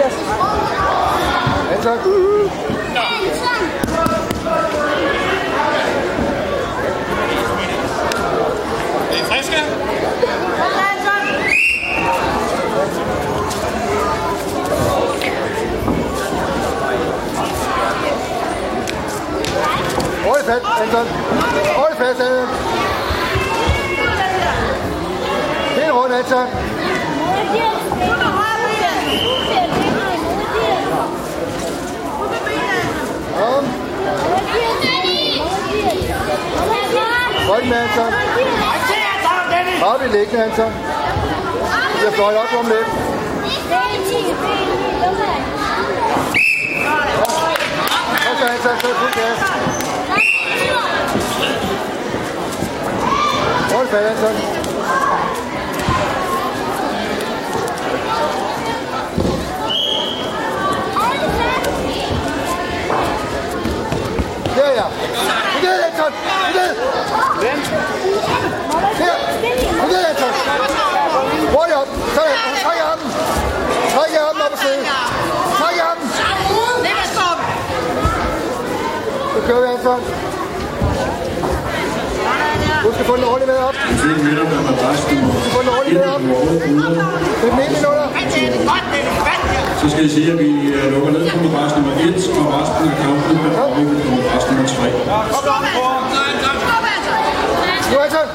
Tobias. Ja, Det er friske. Hold fast, Anton. Hold fast, Anton. Helt rundt, Anton. Kom. Hold med, Anton. Har vi liggende, Anton. Jeg fløj op om lidt. Okay, Anton. Så fuld gas. Hold fast, Anton. Der, ja. Ned, Anton. Ned. Der. Ned, Anton. Hurtigt op. Sådan. Træk armen. Træk armen op og sidde. Træk armen. Så kører vi, Du skal få den ordentligt med op. Du skal få den ordentligt med op. Det er den minutter. så skal jeg sige, at vi øh, lukker ned på madras nummer 1, og resten af kampen er afviklet på madras nummer 3. Nu, Anton.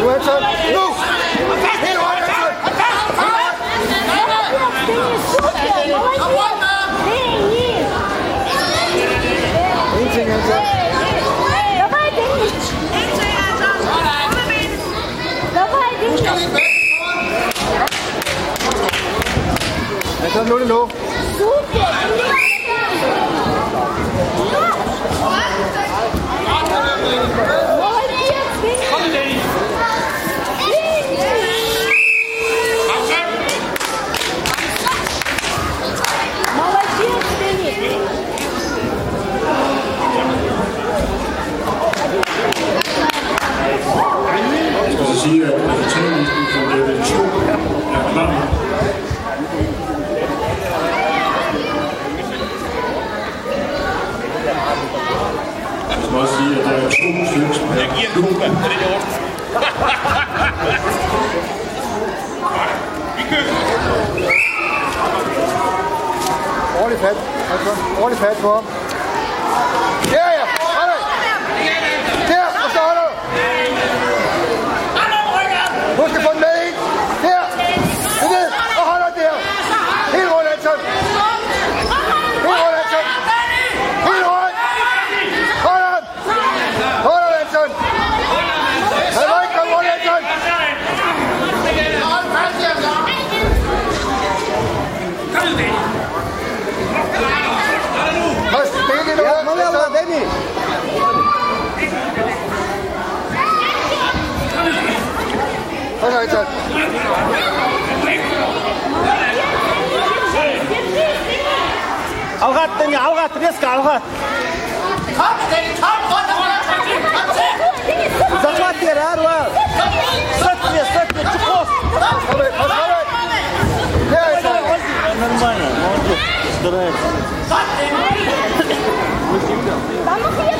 Nu, Anton. Nu. Helt rundt, Anton. Ingenting, Anton. Давай, Денис! Давай, Денис! Anton, nu er det nu. Супер! What? Jeg giver en kuba. Er det i orden? Vi kører. Ordentligt fat. Ordentligt fat på ham. Der, ja. Она это... Алға аттың, алға ат, резко алға. Захват бер, әрва. Сотне, сотне, Чуков. Давай, давай. Я это... Нормально, молодец, старается. Сотне. Там их нет,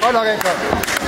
Давай, давай, давай.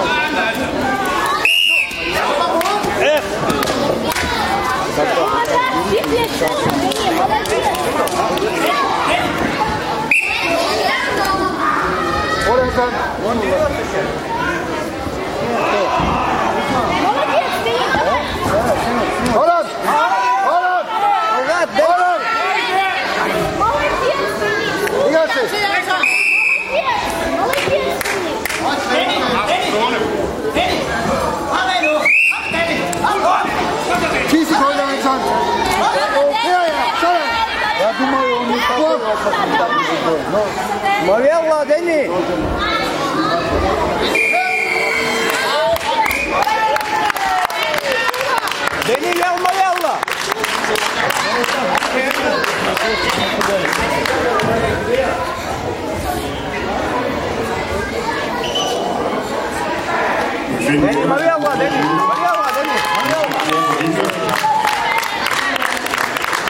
谢谢，给你，毛豆子。哎，我来。我来拿，我女儿。Mariella Deni. Deni gel Mariella. Deni Mariella Deni.